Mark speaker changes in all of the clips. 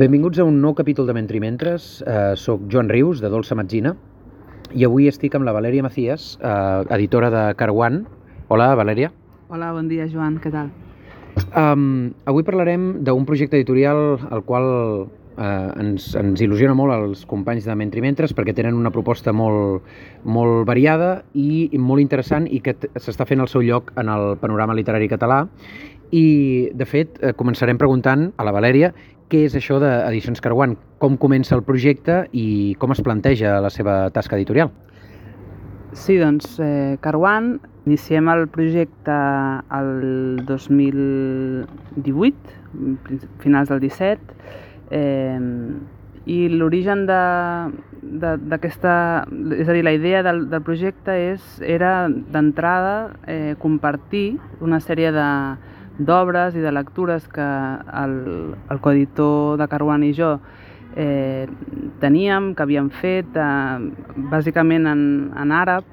Speaker 1: Benvinguts a un nou capítol de Mentre i Mentres. Uh, soc Joan Rius, de Dolça Metzina, i avui estic amb la Valèria Macías, uh, editora de Carwan. Hola, Valèria.
Speaker 2: Hola, bon dia, Joan, què tal?
Speaker 1: Um, avui parlarem d'un projecte editorial al qual uh, ens, ens il·lusiona molt als companys de Mentre i Mentres perquè tenen una proposta molt, molt variada i molt interessant i que s'està fent el seu lloc en el panorama literari català i, de fet, eh, començarem preguntant a la Valèria què és això d'Edicions Carwan, com comença el projecte i com es planteja la seva tasca editorial.
Speaker 2: Sí, doncs, eh, Carwan, iniciem el projecte el 2018, finals del 17, eh, i l'origen d'aquesta... És a dir, la idea del, del projecte és, era d'entrada eh, compartir una sèrie de, d'obres i de lectures que el, el coeditor de Caruana i jo eh, teníem, que havíem fet, eh, bàsicament en, en àrab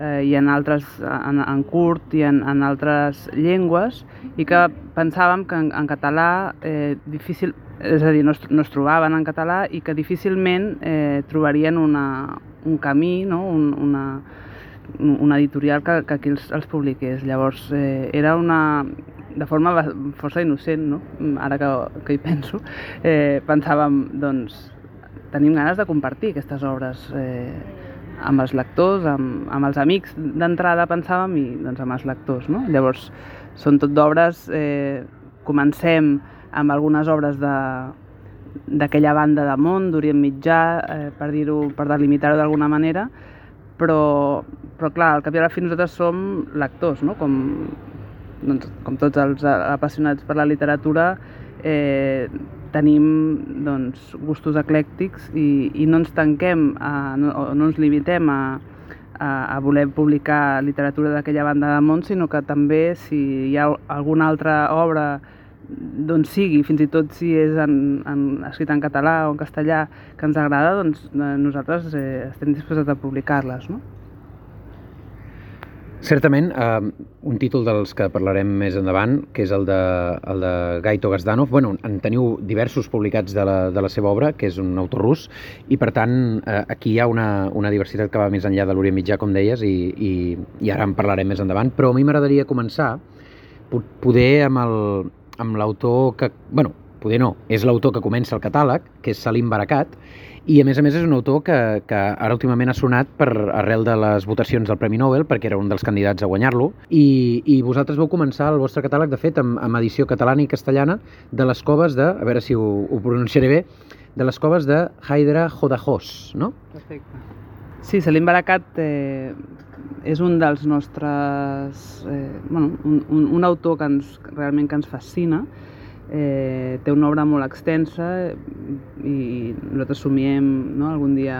Speaker 2: eh, i en altres, en, en curt i en, en altres llengües, i que pensàvem que en, en català eh, difícil, és a dir, no es, no es trobaven en català i que difícilment eh, trobarien una, un camí, no? un, una, una editorial que, que aquí els, els publiqués. Llavors, eh, era una, de forma força innocent, no? ara que, que hi penso, eh, pensàvem, doncs, tenim ganes de compartir aquestes obres eh, amb els lectors, amb, amb els amics d'entrada pensàvem i doncs, amb els lectors. No? Llavors, són tot d'obres, eh, comencem amb algunes obres de d'aquella banda de món, d'Orient Mitjà, eh, per dir-ho, per delimitar-ho d'alguna manera, però, però clar, al cap i a la fi nosaltres som lectors, no? com, doncs, com tots els apassionats per la literatura, eh, tenim doncs, gustos eclèctics i, i no ens tanquem, a, no, no ens limitem a, a, a voler publicar literatura d'aquella banda de món, sinó que també si hi ha alguna altra obra d'on sigui, fins i tot si és en, en, escrit en català o en castellà que ens agrada, doncs eh, nosaltres eh, estem disposats a publicar-les. No?
Speaker 1: Certament, eh, un títol dels que parlarem més endavant, que és el de, el de Gaito Gazdanov, bueno, en teniu diversos publicats de la, de la seva obra, que és un autor rus, i per tant eh, aquí hi ha una, una diversitat que va més enllà de l'Orient Mitjà, com deies, i, i, i ara en parlarem més endavant, però a mi m'agradaria començar poder amb l'autor que... bueno, poder no, és l'autor que comença el catàleg, que és Salim Barakat, i a més a més és un autor que, que ara últimament ha sonat per arrel de les votacions del Premi Nobel, perquè era un dels candidats a guanyar-lo, i, i vosaltres vau començar el vostre catàleg, de fet, amb, amb edició catalana i castellana, de les coves de, a veure si ho, ho pronunciaré bé, de les coves de Haidra Jodajos, no?
Speaker 2: Perfecte. Sí, Salim Barakat eh, és un dels nostres... Eh, bueno, un, un, un autor que ens, realment que ens fascina, eh, té una obra molt extensa i nosaltres somiem no, algun dia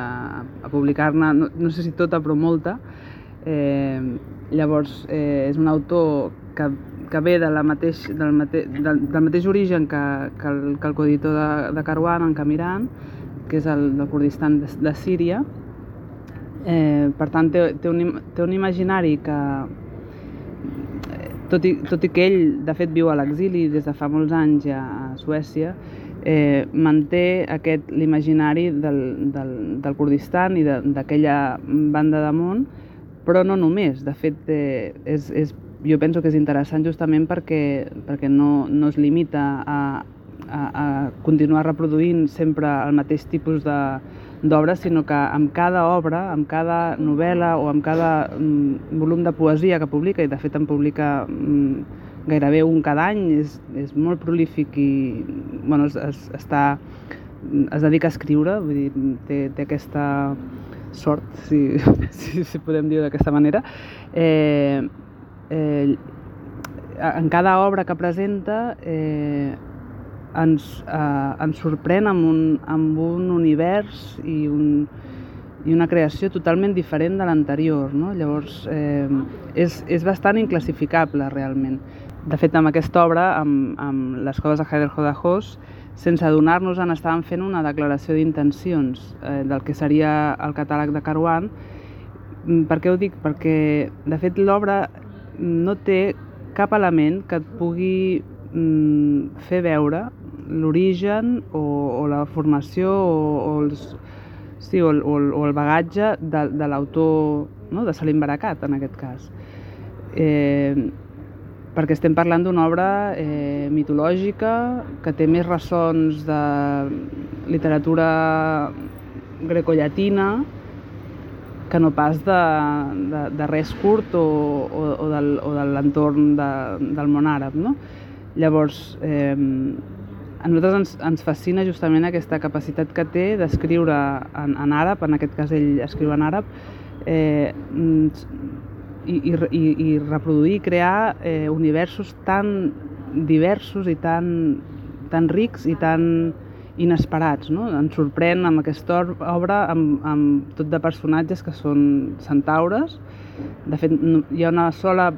Speaker 2: a, publicar-ne, no, no sé si tota però molta. Eh, llavors, eh, és un autor que, que ve de la mateix, del, mate, del, del mateix origen que, que, el, que el coeditor de, de Caruan, en Camiran, que és el del Kurdistan de, de Síria. Eh, per tant, té, té, un, té un imaginari que, tot i, tot i que ell, de fet, viu a l'exili des de fa molts anys a Suècia, eh, manté aquest l'imaginari del, del, del Kurdistan i d'aquella banda de món, però no només. De fet, eh, és, és, jo penso que és interessant justament perquè, perquè no, no es limita a, a, a continuar reproduint sempre el mateix tipus de, d'obres, sinó que amb cada obra, amb cada novel·la o amb cada mm, volum de poesia que publica, i de fet en publica mm, gairebé un cada any, és, és molt prolífic i bueno, es, es, està, es dedica a escriure, vull dir, té, té aquesta sort, si, si, si podem dir d'aquesta manera. Eh, eh, en cada obra que presenta eh, ens, eh, ens sorprèn amb un, amb un univers i, un, i una creació totalment diferent de l'anterior. No? Llavors, eh, és, és bastant inclassificable, realment. De fet, amb aquesta obra, amb, amb les coves de Heider Hodahos, sense adonar-nos en estàvem fent una declaració d'intencions eh, del que seria el catàleg de Caruan. Mm, per què ho dic? Perquè, de fet, l'obra no té cap element que et pugui mm, fer veure l'origen o, o la formació o, o, els, sí, o, o, o el bagatge de, de l'autor, no? de Salim Barakat en aquest cas. Eh, perquè estem parlant d'una obra eh, mitològica que té més ressons de literatura grecollatina que no pas de, de, de res curt o, o, o, del, o de l'entorn de, del món àrab. No? Llavors, eh, a nosaltres ens, ens fascina justament aquesta capacitat que té d'escriure en, en àrab, en aquest cas ell escriu en àrab, eh, i, i, i, i reproduir i crear eh, universos tan diversos i tan, tan rics i tan inesperats. No? Ens sorprèn amb aquesta obra amb, amb tot de personatges que són centaures. De fet, hi ha una sola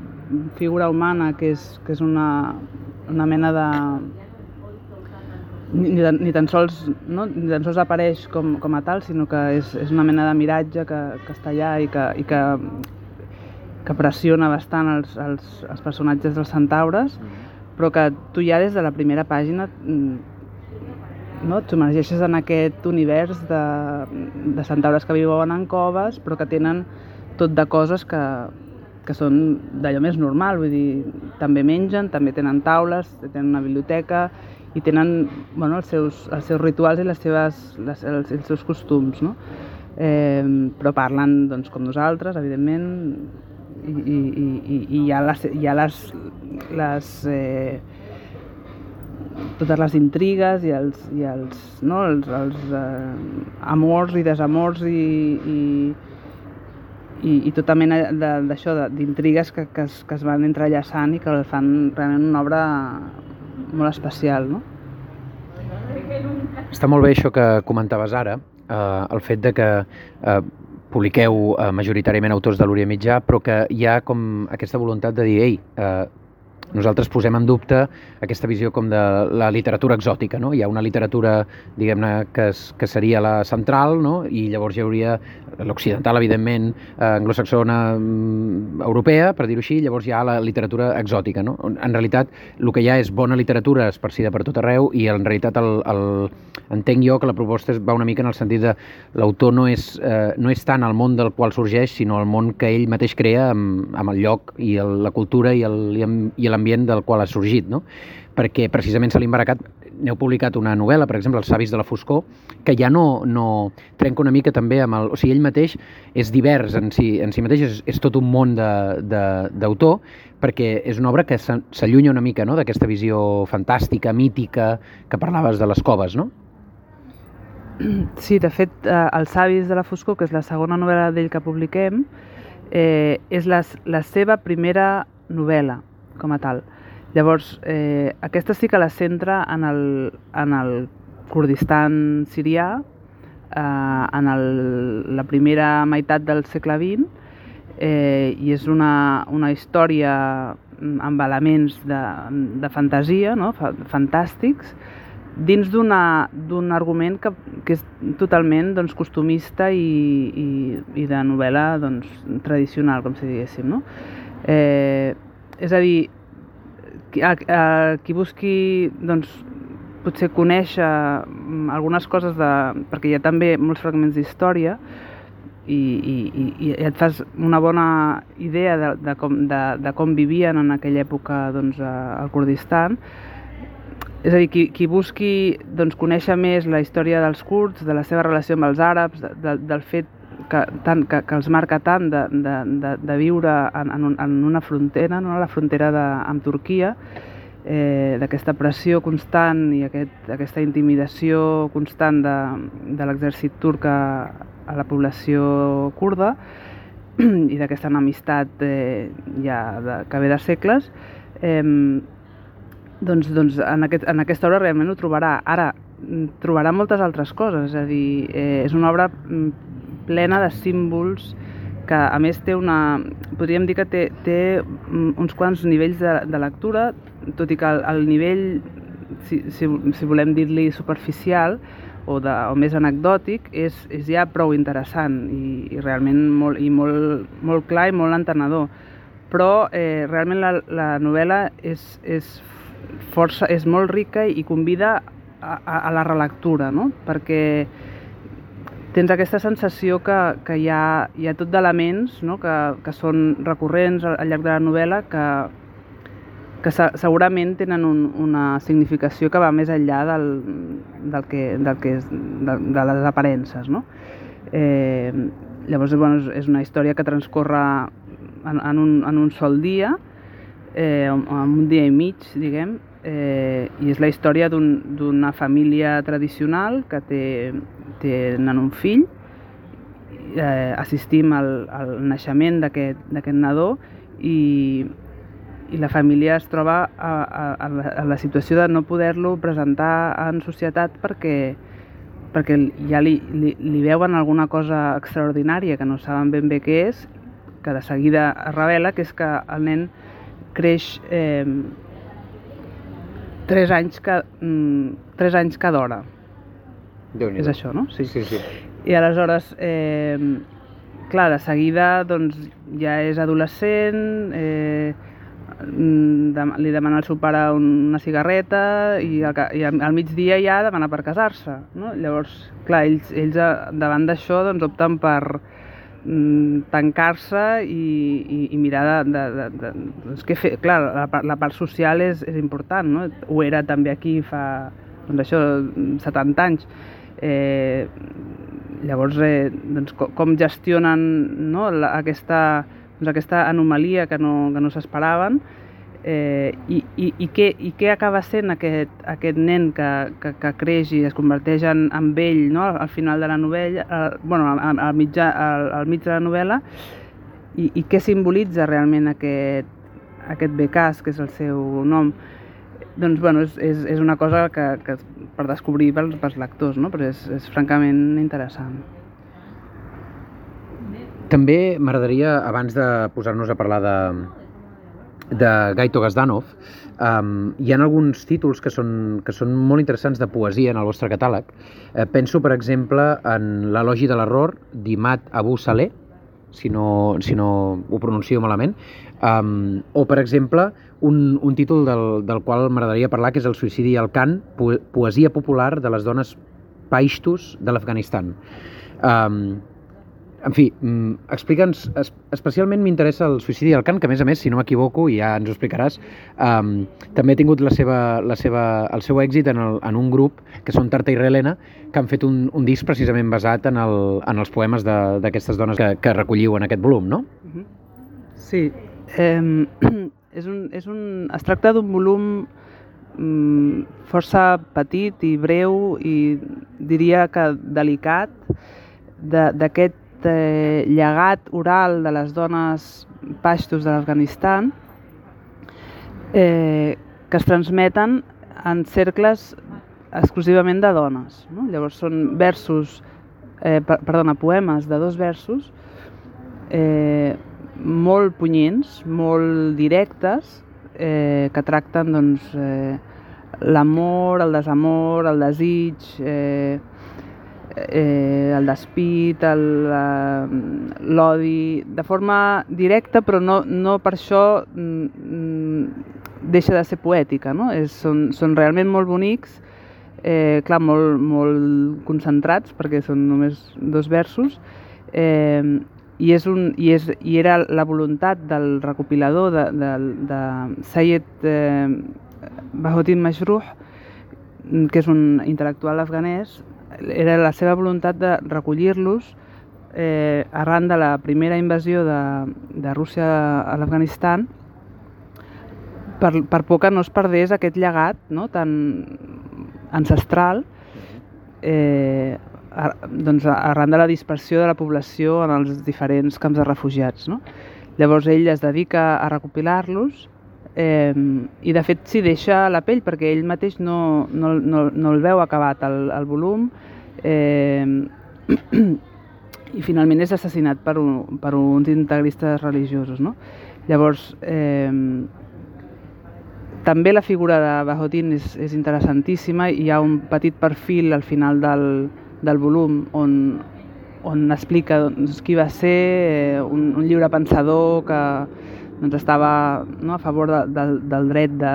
Speaker 2: figura humana que és, que és una, una mena de... Ni, ni, ni, tan sols, no? ni tan sols apareix com, com a tal, sinó que és, és una mena de miratge que, que està allà i que, i que, que pressiona bastant els, els, els personatges dels centaures, però que tu ja des de la primera pàgina no? t'emergeixes en aquest univers de, de centaures que viuen en coves però que tenen tot de coses que, que són d'allò més normal, vull dir, també mengen, també tenen taules, tenen una biblioteca i tenen bueno, els, seus, els seus rituals i les seves, les, els, els seus costums, no? Eh, però parlen doncs, com nosaltres, evidentment, i, i, i, i hi ha les, hi ha les, les eh, totes les intrigues i els, i els, no, els, els eh, amors i desamors i, i, i, i tota mena d'això, d'intrigues que, que, es, que es van entrellaçant i que el fan realment una obra molt especial, no?
Speaker 1: Està molt bé això que comentaves ara, eh, el fet de que eh, publiqueu eh, majoritàriament autors de l'Orient Mitjà, però que hi ha com aquesta voluntat de dir, ei, eh, nosaltres posem en dubte aquesta visió com de la literatura exòtica, no? Hi ha una literatura, diguem-ne, que, es, que seria la central, no? I llavors hi hauria l'occidental, evidentment, eh, anglosaxona mm, europea, per dir-ho així, llavors hi ha la literatura exòtica, no? En realitat, el que hi ha és bona literatura esparcida per tot arreu i en realitat el, el, entenc jo que la proposta va una mica en el sentit de l'autor no, és, eh, no és tant el món del qual sorgeix, sinó el món que ell mateix crea amb, amb el lloc i el, la cultura i l'ambient del qual ha sorgit, no? perquè precisament Salim Barakat n'heu publicat una novel·la, per exemple, Els savis de la foscor, que ja no, no trenca una mica també amb el... O sigui, ell mateix és divers en si, en si mateix, és, és tot un món d'autor, perquè és una obra que s'allunya una mica no? d'aquesta visió fantàstica, mítica, que parlaves de les coves, no?
Speaker 2: Sí, de fet, eh, Els savis de la foscor, que és la segona novel·la d'ell que publiquem, eh, és la, la seva primera novel·la, com a tal. Llavors, eh, aquesta sí que la centra en el, en el Kurdistan sirià, eh, en el, la primera meitat del segle XX, eh, i és una, una història amb elements de, de fantasia, no? fantàstics, dins d'un argument que, que és totalment doncs, costumista i, i, i de novel·la doncs, tradicional, com si diguéssim. No? Eh, és a dir, a, a qui busqui doncs, potser conèixer mm, algunes coses de... perquè hi ha també molts fragments d'història i, i, i et fas una bona idea de, de, com, de, de com vivien en aquella època doncs, al Kurdistan. És a dir, qui, qui busqui doncs, conèixer més la història dels kurds, de la seva relació amb els àrabs, de, de, del fet que, tant, que, que els marca tant de, de, de, de viure en, en, en una frontera, no? la frontera de, amb Turquia, eh, d'aquesta pressió constant i aquest, aquesta intimidació constant de, de l'exèrcit turc a, a la població kurda i d'aquesta enemistat eh, ja de, que ve de segles, eh, doncs, doncs en, aquest, en aquesta obra realment ho trobarà. Ara, trobarà moltes altres coses, és a dir, eh, és una obra mm, plena de símbols que a més té una... podríem dir que té, té uns quants nivells de, de lectura, tot i que el, el nivell, si, si, si volem dir-li superficial o, de, o més anecdòtic, és, és ja prou interessant i, i realment molt, i molt, molt clar i molt entenedor. Però eh, realment la, la novel·la és, és, força, és molt rica i convida a, a la relectura, no? perquè tens aquesta sensació que, que hi, ha, hi ha tot d'elements no? que, que són recurrents al llarg de la novel·la que, que segurament tenen un, una significació que va més enllà del, del que, del que és, de, de les aparences. No? Eh, llavors bueno, és una història que transcorre en, en, un, en un sol dia, eh, en un dia i mig, diguem, eh, i és la història d'una un, família tradicional que té, tenen un fill, eh, assistim al, al naixement d'aquest nadó i, i la família es troba a, a, a, la, a la situació de no poder-lo presentar en societat perquè, perquè ja li, li, li veuen alguna cosa extraordinària que no saben ben bé què és, que de seguida es revela, que és que el nen creix eh, 3 anys, que, mm, 3 anys cada hora. És això, no?
Speaker 1: Sí, sí. sí.
Speaker 2: I aleshores, eh, clar, de seguida doncs, ja és adolescent, eh, mm, li demana al seu pare una cigarreta i al, i al migdia ja demana per casar-se. No? Llavors, clar, ells, ells davant d'això doncs, opten per, tancar-se i, i, i mirar de... de, de, de doncs que fer, clar, la, la part social és, és important, no? Ho era també aquí fa, doncs això, 70 anys. Eh, llavors, eh, doncs, com, com gestionen no, la, aquesta, doncs, aquesta anomalia que no, que no s'esperaven, eh, i, i, i, què, i què acaba sent aquest, aquest nen que, que, que creix i es converteix en, en vell no? al, final de la novel·la, eh, bueno, al, al, mitjà, al, al mig de la novel·la, i, i què simbolitza realment aquest, aquest Becàs, que és el seu nom. Doncs, bueno, és, és, és una cosa que, que per descobrir pels, pels lectors, no? però és, és francament interessant.
Speaker 1: També m'agradaria, abans de posar-nos a parlar de, de Gaito Gazdanov, um, hi ha alguns títols que són, que són molt interessants de poesia en el vostre catàleg. Uh, penso, per exemple, en l'elogi de l'error d'Imat Abu Saleh, si no, si no ho pronuncio malament, um, o, per exemple, un, un títol del, del qual m'agradaria parlar, que és el suïcidi al cant, poesia popular de les dones paixtus de l'Afganistan. Um, en fi, mm, explica'ns, especialment m'interessa el suïcidi al cant, que a més a més, si no m'equivoco, i ja ens ho explicaràs, um, també ha tingut la seva, la seva, el seu èxit en, el, en un grup, que són Tarta i Relena, que han fet un, un disc precisament basat en, el, en els poemes d'aquestes dones que, que recolliu en aquest volum, no?
Speaker 2: Mhm. Sí, eh, és un, és un, es tracta d'un volum mm, força petit i breu i diria que delicat d'aquest eh, llegat oral de les dones paixtos de l'Afganistan eh, que es transmeten en cercles exclusivament de dones. No? Llavors són versos, eh, per, perdona, poemes de dos versos eh, molt punyents, molt directes, eh, que tracten doncs, eh, l'amor, el desamor, el desig, eh, eh, el despit, l'odi, de forma directa, però no, no per això mm, deixa de ser poètica. No? És, són, són realment molt bonics, eh, clar, molt, molt concentrats, perquè són només dos versos, eh, i, és un, i, és, i era la voluntat del recopilador de, de, de Sayed eh, Bahotin Majruh, que és un intel·lectual afganès, era la seva voluntat de recollir-los eh, arran de la primera invasió de, de Rússia a l'Afganistan per, per por que no es perdés aquest llegat no, tan ancestral eh, a, doncs arran de la dispersió de la població en els diferents camps de refugiats. No? Llavors ell es dedica a recopilar-los eh, i de fet s'hi deixa la pell perquè ell mateix no, no, no, no el veu acabat el, el volum eh, i finalment és assassinat per, un, per uns integristes religiosos. No? Llavors, eh, també la figura de Bajotin és, és interessantíssima i hi ha un petit perfil al final del, del volum on, on explica doncs, qui va ser, eh, un, un lliure pensador que doncs, estava no, a favor de, de, del dret de,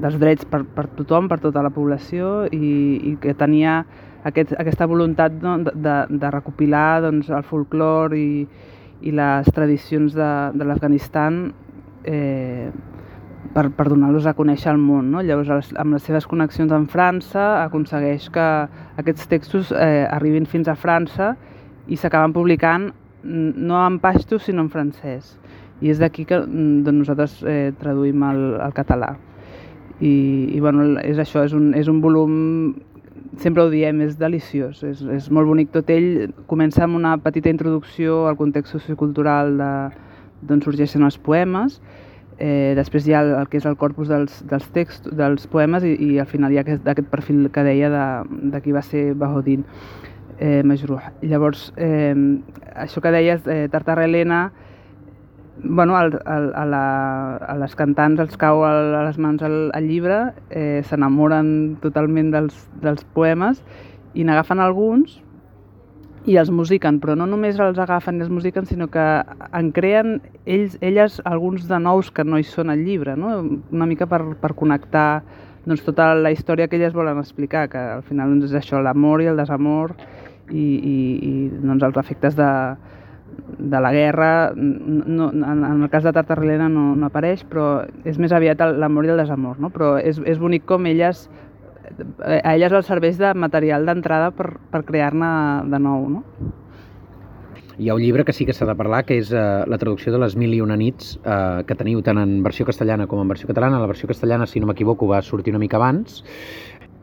Speaker 2: dels drets per, per tothom, per tota la població i, i que tenia aquest, aquesta voluntat no, de, de recopilar doncs, el folklore i, i les tradicions de, de l'Afganistan eh, per, per donar-los a conèixer al món. No? Llavors, amb les seves connexions amb França, aconsegueix que aquests textos eh, arribin fins a França i s'acaben publicant no en paixtu, sinó en francès. I és d'aquí que doncs, nosaltres eh, traduïm al, al català. I, i bueno, és això, és un, és un volum sempre ho diem, és deliciós, és, és molt bonic tot ell. Comença amb una petita introducció al context sociocultural d'on sorgeixen els poemes, eh, després hi ha el, el que és el corpus dels, dels textos, dels poemes i, i al final hi ha aquest, aquest perfil que deia de, de qui va ser Bahodin eh, Majruh. Llavors, eh, això que deies, eh, Tartar Helena, bueno, al, al, a, la, a les cantants els cau a les mans el, el llibre, eh, s'enamoren totalment dels, dels poemes i n'agafen alguns i els musiquen, però no només els agafen i els musiquen, sinó que en creen ells, elles alguns de nous que no hi són al llibre, no? una mica per, per connectar doncs, tota la història que elles volen explicar, que al final doncs, és això, l'amor i el desamor i, i, i doncs, els efectes de, de la guerra, no, en, en el cas de Tartarrelena no, no apareix, però és més aviat l'amor i el desamor, no? però és, és bonic com elles, eh, a elles els serveix de material d'entrada per, per crear-ne de nou. No?
Speaker 1: Hi ha un llibre que sí que s'ha de parlar, que és uh, la traducció de les Mil i una nits, uh, que teniu tant en versió castellana com en versió catalana. La versió castellana, si no m'equivoco, va sortir una mica abans.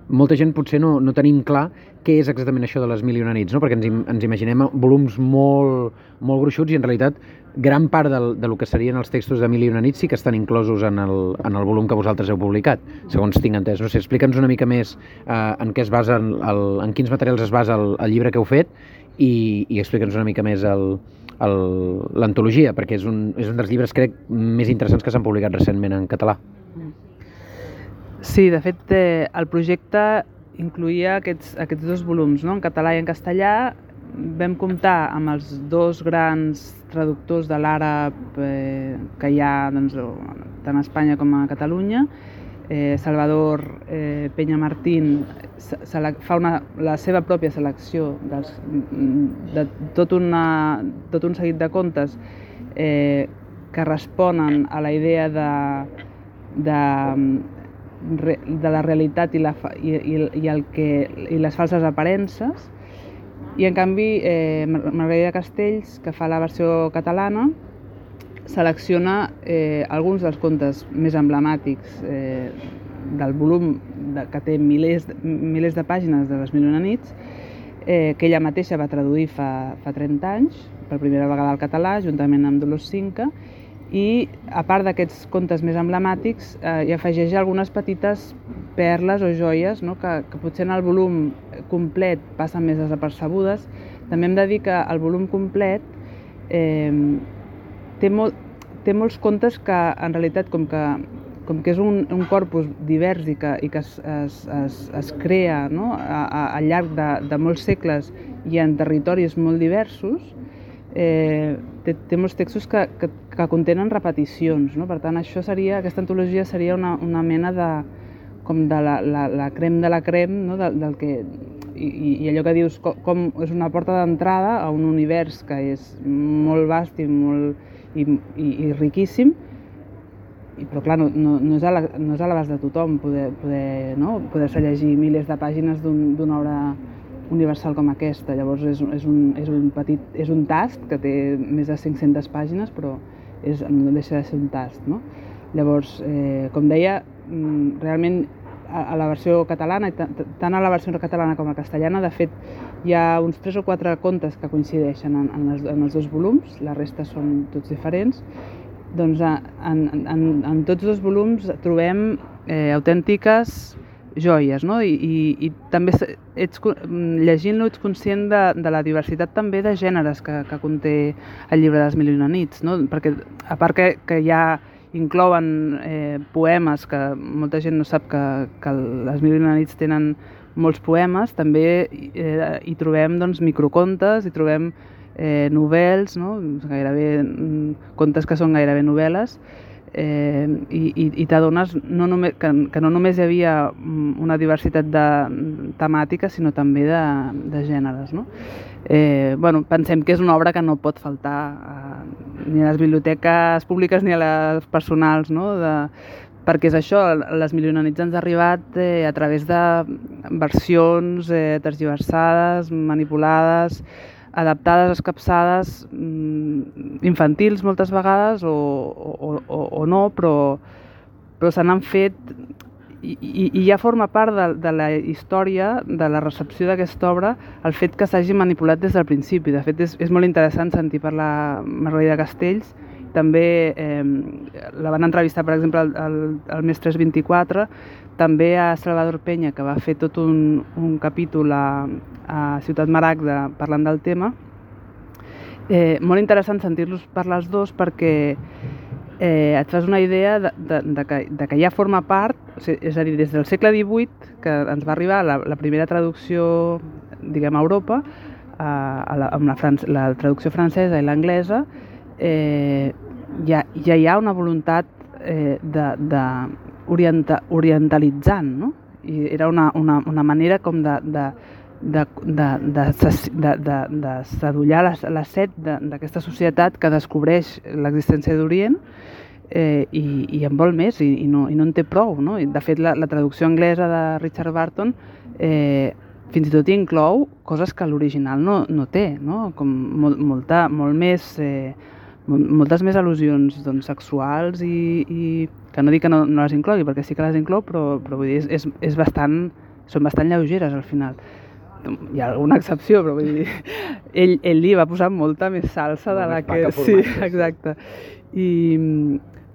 Speaker 1: Molta gent potser no, no tenim clar què és exactament això de les mil i una nits, no? perquè ens, ens imaginem volums molt, molt gruixuts i en realitat gran part del, de lo que serien els textos de Mil i una nits sí que estan inclosos en el, en el volum que vosaltres heu publicat, segons tinc entès. No sé, explica'ns una mica més eh, en què es basa, el, el, en quins materials es basa el, el llibre que heu fet i, i explica'ns una mica més l'antologia, perquè és un, és un dels llibres, crec, més interessants que s'han publicat recentment en català.
Speaker 2: Sí, de fet, eh, el projecte incluïa aquests, aquests dos volums, no? en català i en castellà. Vam comptar amb els dos grans traductors de l'àrab eh, que hi ha doncs, tant a Espanya com a Catalunya. Eh, Salvador eh, Penya Martín fa una, la seva pròpia selecció dels, de tot, una, tot un seguit de contes eh, que responen a la idea de, de de la realitat i, la, i, i, i, el que, i les falses aparences. I en canvi, eh, Margarida Castells, que fa la versió catalana, selecciona eh, alguns dels contes més emblemàtics eh, del volum de, que té milers, milers de pàgines de les Mil una nits, eh, que ella mateixa va traduir fa, fa 30 anys, per primera vegada al català, juntament amb Dolors Cinca, i a part d'aquests contes més emblemàtics eh, hi afegeix algunes petites perles o joies no? que, que potser en el volum complet passen més desapercebudes. També hem de dir que el volum complet eh, té, molt, té molts contes que en realitat com que, com que és un, un corpus divers i que, i que es, es, es, es crea no? a, a, al llarg de, de molts segles i en territoris molt diversos, eh, té, molts textos que, que, que contenen repeticions, no? per tant això seria, aquesta antologia seria una, una mena de, com de la, la, la crem de la crem, no? del, del que, i, i allò que dius com, com és una porta d'entrada a un univers que és molt vast i, molt, i, i, i riquíssim, i, però clar, no, no, no és a l'abast de tothom poder, poder, no? poder llegir milers de pàgines d'una un, obra universal com aquesta. Llavors és, és, un, és un petit, és un tast que té més de 500 pàgines, però és, no deixa de ser un tast. No? Llavors, eh, com deia, mm, realment a, a la versió catalana, tant a la versió catalana com a la castellana, de fet, hi ha uns tres o quatre contes que coincideixen en, en, els, en els dos volums, la resta són tots diferents, doncs en, en, en tots dos volums trobem eh, autèntiques joies, no? I, i, i també ets, llegint-lo ets conscient de, de la diversitat també de gèneres que, que conté el llibre de les Mil i una nits, no? Perquè a part que, que ja inclouen eh, poemes, que molta gent no sap que, que les Mil i una nits tenen molts poemes, també eh, hi trobem doncs, microcontes, hi trobem eh, novel·les, no? gairebé, mm, contes que són gairebé novel·les, eh, i, i, i t'adones no només, que, que no només hi havia mm, una diversitat de temàtiques, sinó també de, de gèneres. No? Eh, bueno, pensem que és una obra que no pot faltar eh, ni a les biblioteques públiques ni a les personals, no? de, perquè és això, les milionanits ens ha arribat eh, a través de versions eh, tergiversades, manipulades, adaptades, escapçades, mm, infantils moltes vegades o, o, o, o no, però, però se n'han fet i, i, i ja forma part de, de la història, de la recepció d'aquesta obra, el fet que s'hagi manipulat des del principi. De fet, és, és molt interessant sentir parlar Margarida Castells, també eh, la van entrevistar, per exemple, al, al, al Mes 324, també a Salvador Penya, que va fer tot un, un capítol a, a Ciutat Maragda parlant del tema. Eh, molt interessant sentir-los parlar els dos perquè eh, et fas una idea de, de, de, que, de que ja forma part, és a dir, des del segle XVIII, que ens va arribar la, la primera traducció, diguem, a Europa, a, a la, amb la, la traducció francesa i l'anglesa, eh, ja, ja hi ha una voluntat eh, de, de, orienta, orientalitzant, no? I era una, una, una manera com de, de, de, de, de, de, de, de sedullar la, la set d'aquesta societat que descobreix l'existència d'Orient eh, i, i en vol més i, i, no, i no en té prou. No? I, de fet, la, la traducció anglesa de Richard Barton eh, fins i tot inclou coses que l'original no, no té, no? com molt, molta, molt més... Eh, moltes més al·lusions doncs, sexuals i, i que no dic que no, no les inclogui, perquè sí que les inclou, però, però vull dir, és, és, és bastant, són bastant lleugeres al final. Hi ha alguna excepció, però vull dir, ell, ell li va posar molta més salsa de la que... Sí, exacte. I,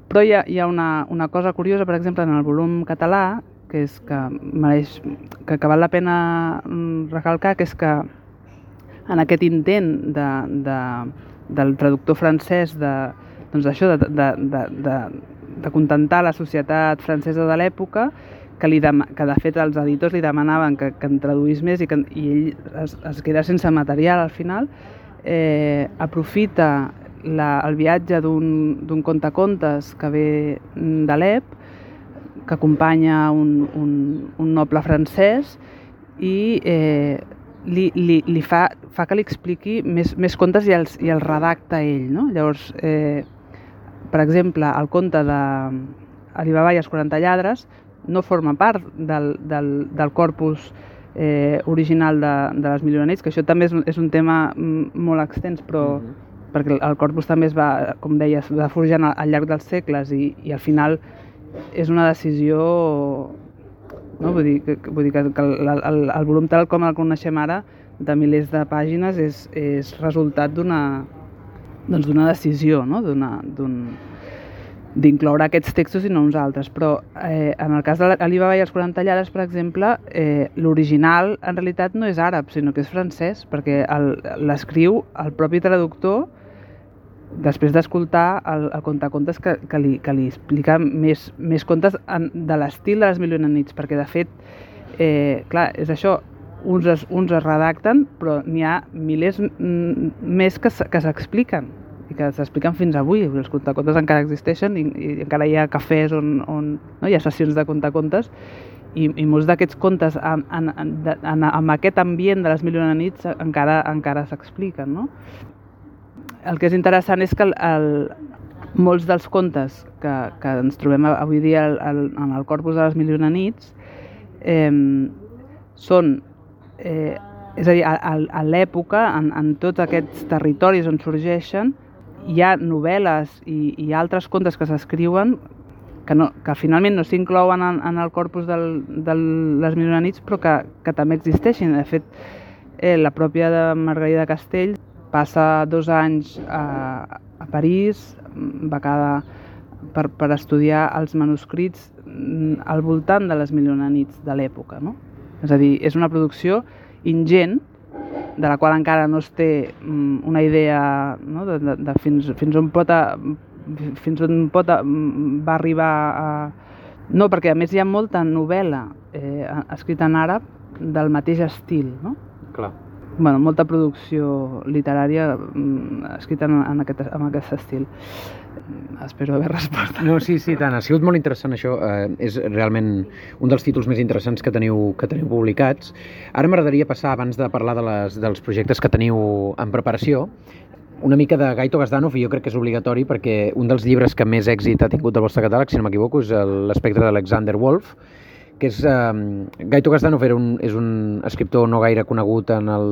Speaker 2: però hi ha, hi ha una, una cosa curiosa, per exemple, en el volum català, que és que mereix, que, que val la pena mm, recalcar, que és que en aquest intent de, de, del traductor francès de, doncs això, de, de, de, de, de contentar la societat francesa de l'època, que, li que de fet els editors li demanaven que, que en traduís més i, que, i ell es, es queda sense material al final, eh, aprofita la, el viatge d'un contacontes que ve d'Alep, que acompanya un, un, un noble francès i eh, li, li, li fa, fa que li expliqui més, més contes i els, i els redacta ell. No? Llavors, eh, per exemple, el conte de Alibaba i els 40 lladres no forma part del, del, del corpus eh, original de, de les milionets, que això també és, és un tema molt extens, però mm -hmm. perquè el corpus també es va, com deies, va forjant al, al llarg dels segles i, i al final és una decisió no? Vull dir que, vull dir que, que el, el, el volum tal com el coneixem ara, de milers de pàgines, és, és resultat d'una doncs decisió, no? d'incloure aquests textos i no uns altres. Però eh, en el cas de l'Alibaba i els 40 lladres, per exemple, eh, l'original en realitat no és àrab, sinó que és francès, perquè l'escriu el propi traductor després d'escoltar el, el contacontes que, que, li, que li explica més, més contes en, de l'estil de les milionanits, perquè de fet, eh, clar, és això, uns es, uns es redacten, però n'hi ha milers més que, que s'expliquen i que s'expliquen fins avui. Els contacontes encara existeixen i, i encara hi ha cafès on, on no? hi ha sessions de contacontes i, i molts d'aquests contes en, en, en, en aquest ambient de les milions de nits encara, encara s'expliquen. No? El que és interessant és que el, el, molts dels contes que, que ens trobem avui dia el, el, en el corpus de les milions de nits eh, són eh, és a dir, a, a l'època, en, en tots aquests territoris on sorgeixen, hi ha novel·les i, i altres contes que s'escriuen que, no, que finalment no s'inclouen en, en el corpus de les Milionanits però que, que també existeixen. De fet, eh, la pròpia de Margarida Castell passa dos anys a, a París, cada, per, per estudiar els manuscrits mm, al voltant de les Milionanits de l'època. No? És a dir, és una producció ingent, de la qual encara no es té mm, una idea no, de, de, de fins, fins on pot, a, fins on pot a, mm, va arribar a... No, perquè a més hi ha molta novel·la eh, escrita en àrab del mateix estil, no?
Speaker 1: Clar.
Speaker 2: Bueno, molta producció literària mm, escrita en, en, aquest, en aquest estil. Espero haver respost.
Speaker 1: No, sí, sí, tant. Ha sigut molt interessant això. Eh, és realment un dels títols més interessants que teniu, que teniu publicats. Ara m'agradaria passar, abans de parlar de les, dels projectes que teniu en preparació, una mica de Gaito Gazdanov i jo crec que és obligatori perquè un dels llibres que més èxit ha tingut del vostre catàleg, si no m'equivoco, és l'espectre d'Alexander Wolf, que és... Eh, Gaito Gazdanov era un, és un escriptor no gaire conegut en el,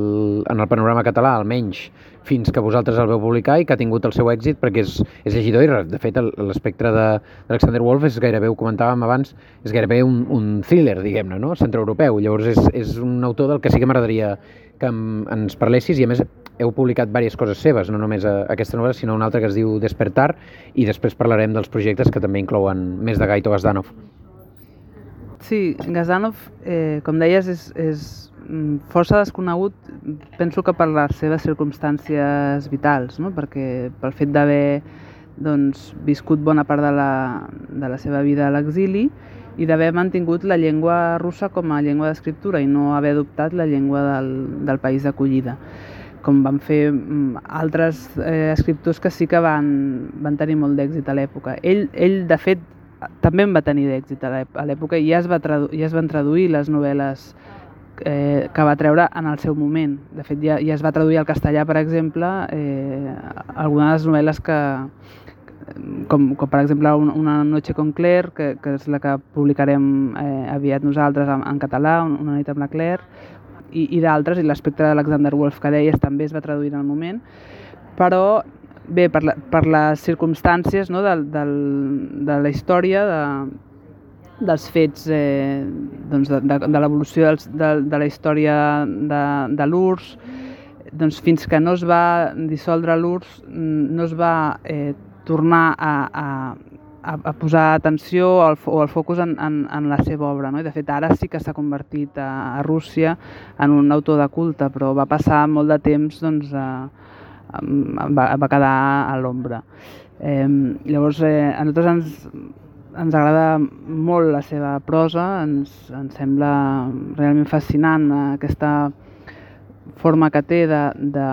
Speaker 1: en el panorama català, almenys fins que vosaltres el veu publicar i que ha tingut el seu èxit perquè és, és llegidor i, de fet, l'espectre d'Alexander Wolf és gairebé, ho comentàvem abans, és gairebé un, un thriller, diguem-ne, no? centroeuropeu. Llavors és, és un autor del que sí que m'agradaria que ens parlessis i, a més, heu publicat diverses coses seves, no només aquesta novel·la, sinó una altra que es diu Despertar, i després parlarem dels projectes que també inclouen més de Gaito Gazdanov.
Speaker 2: Sí, Gazdanov, eh, com deies, és, és mm, força desconegut, penso que per les seves circumstàncies vitals, no? perquè pel fet d'haver doncs, viscut bona part de la, de la seva vida a l'exili i d'haver mantingut la llengua russa com a llengua d'escriptura i no haver adoptat la llengua del, del país d'acollida com van fer mm, altres eh, escriptors que sí que van, van tenir molt d'èxit a l'època. Ell, ell, de fet, també en va tenir d'èxit a l'època i ja es, va ja es van traduir les novel·les eh, que va treure en el seu moment. De fet, ja, ja es va traduir al castellà, per exemple, eh, algunes de les novel·les que, com, com per exemple Una noche con Claire, que, que és la que publicarem eh, aviat nosaltres en, en català, Una nit amb la Claire, i, i d'altres, i l'espectre d'Alexander Wolf que deies també es va traduir en el moment, però bé, per, la, per les circumstàncies no, de, de, de la història, de, dels fets, eh, doncs de, de, de l'evolució de, de la història de, de l'URSS, doncs fins que no es va dissoldre l'URSS, no es va eh, tornar a, a, a, a posar atenció o el, o el focus en, en, en la seva obra. No? I de fet ara sí que s'ha convertit a, a Rússia en un autor de culte, però va passar molt de temps doncs, a, va, va quedar a l'ombra. Eh, llavors, eh, a nosaltres ens, ens agrada molt la seva prosa, ens, ens sembla realment fascinant aquesta forma que té de, de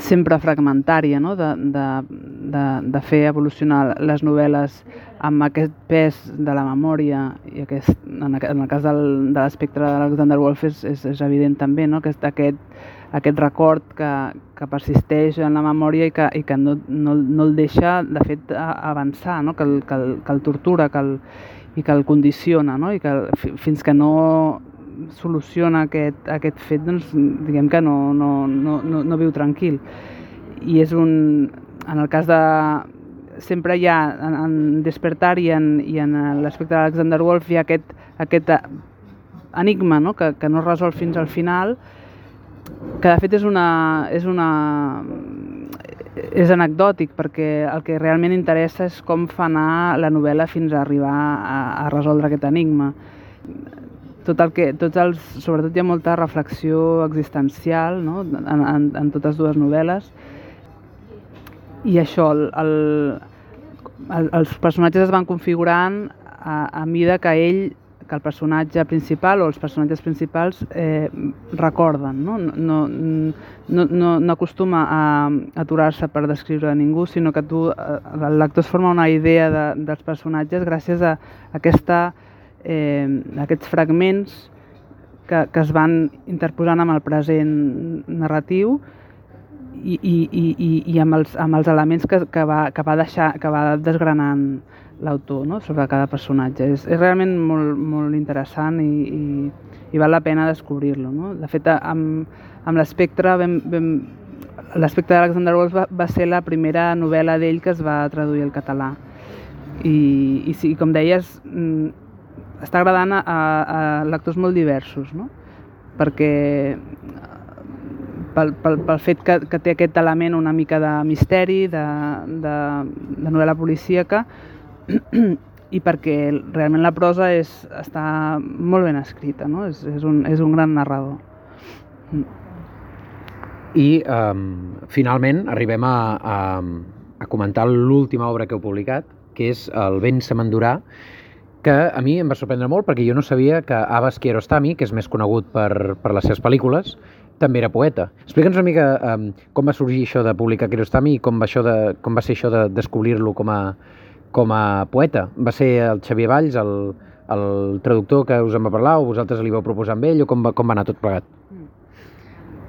Speaker 2: sempre fragmentària, no? de, de, de, de fer evolucionar les novel·les amb aquest pes de la memòria i aquest, en, el cas del, de l'espectre d'Alexander Wolf és, és, és evident també no? aquest, aquest aquest record que, que persisteix en la memòria i que, i que no, no, no el deixa, de fet, avançar, no? que, el, que, el, que el tortura que el, i que el condiciona, no? i que fins que no soluciona aquest, aquest fet, doncs, diguem que no, no, no, no, no viu tranquil. I és un... En el cas de... Sempre hi ha, en, en Despertar i en, i en l'aspecte d'Alexander Wolf, hi ha aquest, aquest enigma no? que, que no es resol fins al final, que de fet és una, és una és anecdòtic perquè el que realment interessa és com fa anar la novel·la fins a arribar a, a resoldre aquest enigma. Tot el que, tots els, sobretot hi ha molta reflexió existencial no? en, en, en totes dues novel·les i això, el, el, el, els personatges es van configurant a, a mida que ell que el personatge principal o els personatges principals eh, recorden. No, no, no, no, no acostuma a aturar-se per descriure a ningú, sinó que tu, eh, el lector es forma una idea de, dels personatges gràcies a aquesta, eh, aquests fragments que, que es van interposant amb el present narratiu i, i, i, i amb, els, amb els elements que, que, va, que, va deixar, que va desgranant l'autor no? sobre cada personatge. És, és realment molt, molt interessant i, i, i val la pena descobrir-lo. No? De fet, amb, amb l'espectre L'espectre d'Alexander Wolf va, va ser la primera novel·la d'ell que es va traduir al català. I, i sí, com deies, mm, està agradant a, a lectors molt diversos, no? perquè pel, pel, pel fet que, que té aquest element una mica de misteri, de, de, de novel·la policíaca, i perquè realment la prosa és, està molt ben escrita, no? és, és, un, és un gran narrador.
Speaker 1: I um, finalment arribem a, a, a comentar l'última obra que heu publicat, que és El vent se m'endurà, que a mi em va sorprendre molt perquè jo no sabia que Abbas Kiarostami, que és més conegut per, per les seves pel·lícules, també era poeta. Explica'ns una mica um, com va sorgir això de publicar Kiarostami i com va, això de, com va ser això de descobrir-lo com, a, com a poeta. Va ser el Xavier Valls, el, el traductor que us en va parlar, o vosaltres li vau proposar amb ell, o com va, com va anar tot plegat?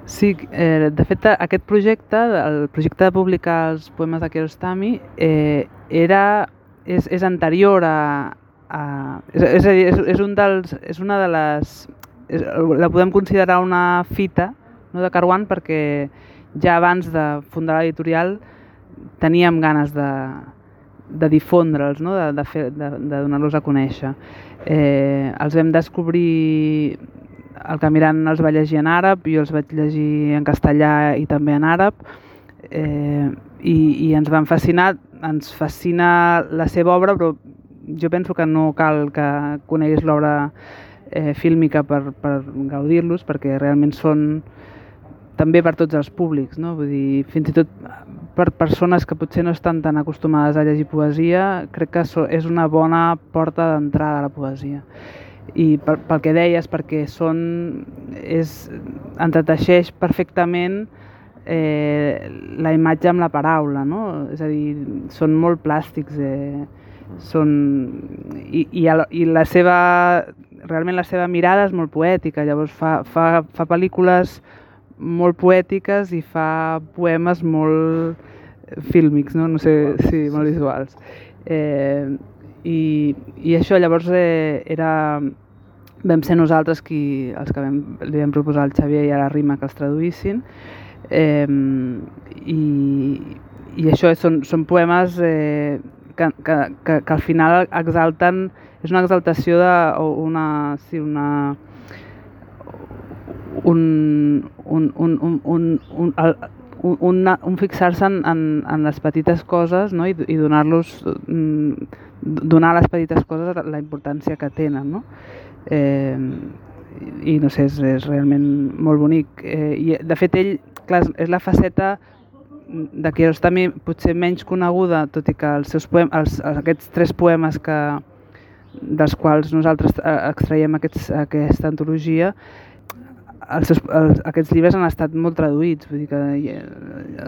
Speaker 2: Sí, eh, de fet aquest projecte, el projecte de publicar els poemes de Kiarostami, eh, era, és, és anterior a, Uh, és, és a dir, és, és, un dels, és una de les... És, la podem considerar una fita no, de Caruan perquè ja abans de fundar l'editorial teníem ganes de, de difondre'ls, no? de, de, fer, de, de donar-los a conèixer. Eh, els vam descobrir el Camirant els va llegir en àrab, jo els vaig llegir en castellà i també en àrab, eh, i, i ens van fascinar, ens fascina la seva obra, però jo penso que no cal que coneguis l'obra eh, fílmica per, per gaudir-los, perquè realment són també per tots els públics, no? Vull dir, fins i tot per persones que potser no estan tan acostumades a llegir poesia, crec que és una bona porta d'entrada a la poesia. I per, pel que deies, perquè són, és, entreteixeix perfectament eh, la imatge amb la paraula, no? És a dir, són molt plàstics, eh, són... I, i, i la seva... realment la seva mirada és molt poètica, llavors fa, fa, fa pel·lícules molt poètiques i fa poemes molt fílmics, no, no sé, sí, molt visuals. Eh, i, I això llavors eh, era... Vam ser nosaltres qui, els que vam, li vam proposar al Xavier i a la Rima que els traduïssin. Eh, i, I això són, són poemes eh, que, que, que, que al final exalten, és una exaltació de una, sí, una, un, un, un, un, un, un, el, un, un fixar-se en, en, en les petites coses no? i, i donar-los mm, donar a les petites coses la importància que tenen no? eh, i no sé, és, és realment molt bonic eh, i de fet ell, clar, és la faceta de Kiarostami potser menys coneguda, tot i que els seus poemes, els, aquests tres poemes que, dels quals nosaltres eh, extraiem aquests, aquesta antologia, els seus, els, aquests llibres han estat molt traduïts, vull dir que eh,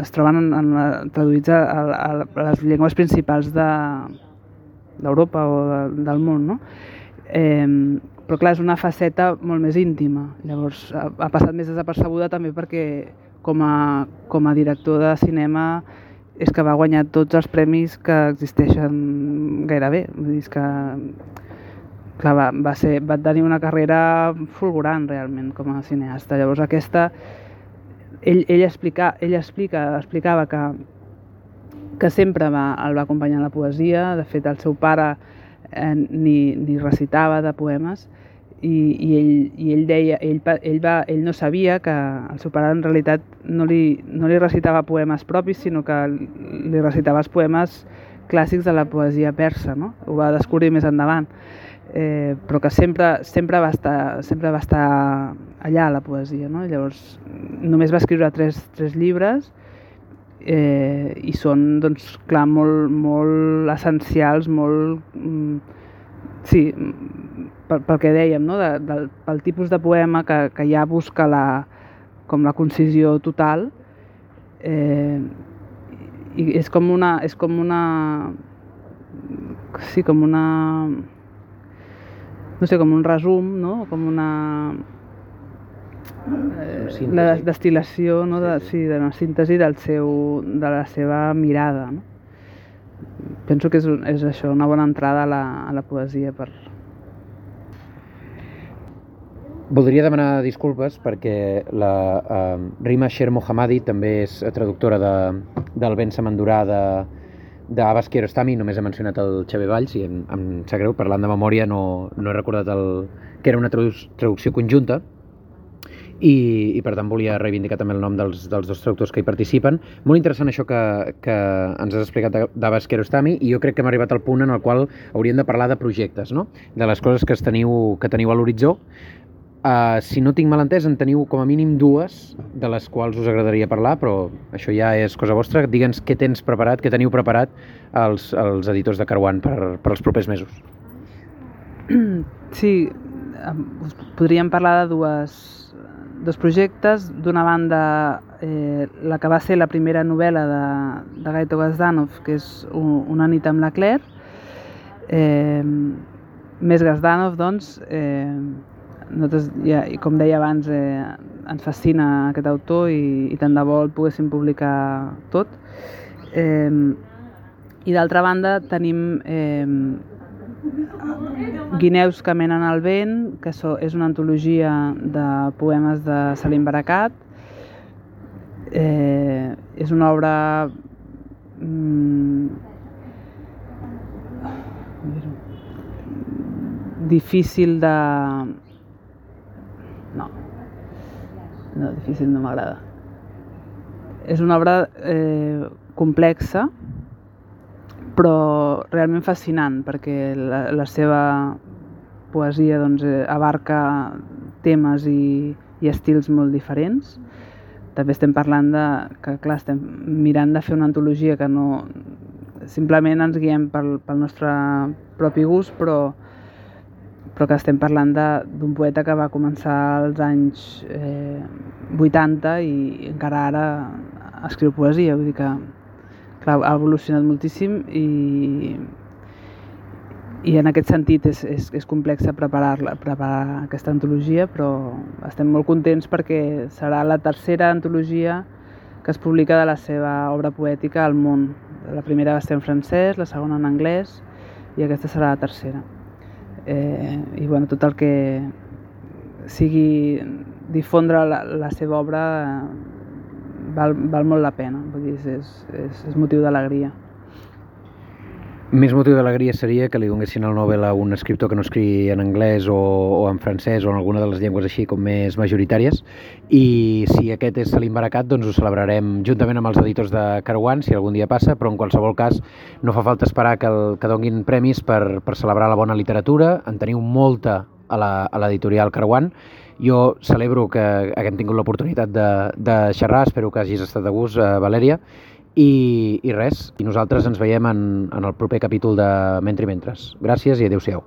Speaker 2: es troben en, en, traduïts a, a, a les llengües principals d'Europa de, o de, del món, no? Eh, però clar, és una faceta molt més íntima, llavors ha, ha passat més desapercebuda també perquè com a, com a director de cinema és que va guanyar tots els premis que existeixen gairebé. Vull dir, és que clar, va, va, ser, va tenir una carrera fulgurant realment com a cineasta. Llavors aquesta, ell, ell, explica, ell explica, explicava que, que sempre va, el va acompanyar la poesia, de fet el seu pare eh, ni, ni recitava de poemes, i, i, ell, i ell deia, ell, ell, va, ell no sabia que el seu pare en realitat no li, no li recitava poemes propis, sinó que li recitava els poemes clàssics de la poesia persa, no? ho va descobrir més endavant, eh, però que sempre, sempre, va estar, sempre va estar allà la poesia. No? Llavors només va escriure tres, tres llibres eh, i són doncs, clar, molt, molt essencials, molt... Mm, sí, pel, pel que dèiem, no? de, de, pel tipus de poema que, que ja busca la, com la concisió total eh, i és com una és com una sí, com una no sé, com un resum no? com una eh, la destil·lació no? de, sí, de la síntesi del seu, de la seva mirada no? penso que és, és això, una bona entrada a la, a la poesia per,
Speaker 1: Voldria demanar disculpes perquè la uh, Rima Sher Mohammadi també és traductora de, del Ben Samandurà de, d'Abbas Kiarostami, només he mencionat el Xavier Valls i em, em sap greu, parlant de memòria no, no he recordat el, que era una traducció conjunta i, i per tant volia reivindicar també el nom dels, dels dos traductors que hi participen. Molt interessant això que, que ens has explicat d'Abbas Kiarostami i jo crec que hem arribat al punt en el qual hauríem de parlar de projectes, no? de les coses que, teniu, que teniu a l'horitzó Uh, si no tinc mal entès, en teniu com a mínim dues de les quals us agradaria parlar, però això ja és cosa vostra. Digue'ns què tens preparat, què teniu preparat els, els editors de Caruan per, per als propers mesos.
Speaker 2: Sí, us podríem parlar de dues, dos projectes. D'una banda, eh, la que va ser la primera novel·la de, de Gaito Gazdanov, que és Una nit amb la Claire. Eh, més Gazdanov, doncs, eh, nosaltres, ja, i com deia abans, eh, ens fascina aquest autor i, i tant de bo el poguéssim publicar tot. Eh, I d'altra banda tenim eh, Guineus que menen al vent, que so, és una antologia de poemes de Salim Barakat. Eh, és una obra mm, difícil de... No, no, difícil no m'agrada. És una obra eh, complexa, però realment fascinant, perquè la, la seva poesia doncs, eh, abarca temes i, i estils molt diferents. També estem parlant de que, clar, estem mirant de fer una antologia que no... Simplement ens guiem pel, pel nostre propi gust, però, però que estem parlant d'un poeta que va començar als anys eh, 80 i encara ara escriu poesia, vull dir que clar, ha evolucionat moltíssim i, i en aquest sentit és, és, és complex preparar-la, preparar aquesta antologia, però estem molt contents perquè serà la tercera antologia que es publica de la seva obra poètica al món. La primera va ser en francès, la segona en anglès i aquesta serà la tercera. Eh, I bueno, tot el que sigui difondre la, la seva obra val, val molt la pena, vull dir, és, és, és motiu d'alegria.
Speaker 1: Més motiu d'alegria seria que li donessin el Nobel a un escriptor que no escriu en anglès o, o en francès o en alguna de les llengües així com més majoritàries. I si aquest és Salim Barakat doncs ho celebrarem juntament amb els editors de Caruan si algun dia passa, però en qualsevol cas no fa falta esperar que, el, que donguin premis per, per celebrar la bona literatura, en teniu molta a l'editorial Caruan jo celebro que haguem tingut l'oportunitat de, de xerrar, espero que hagis estat de gust, eh, Valèria, i, i res, i nosaltres ens veiem en, en el proper capítol de Mentre i Mentres. Gràcies i adeu-siau.